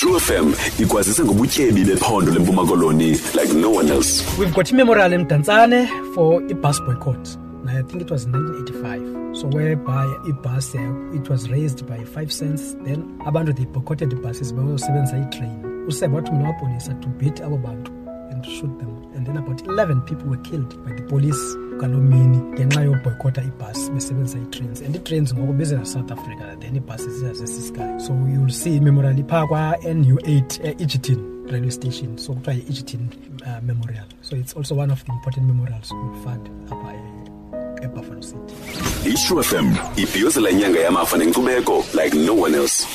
itrue fm ikwazisa ngobutyebi bephondo lempuma koloni like no one else We've got a memorial in Mdantsane for a bus boycott. I think it was 1985. So whereby a bus, uh, it was raised by five cents. Then abantu they boycotted the buses bayosebenzisa i-train. Usebe wathi mina wapolisa to beat abo bantu and shoot them. And then about 11 people were killed by the police ngaloo mini ngenxa ibhasi besebenzisa ii-trains. And ii-trains ngoku bezesouth africa then iibhasi so you'll see imemorial iphaa kwa-nu8 e-egerton railway station. So kuthiwa yi-egerton uh, memorial. So it's also one of the important memorials we fund apha ebuffalo city. Itrue fm ibhiyozela inyanga yamafa nenkcubeko like no one else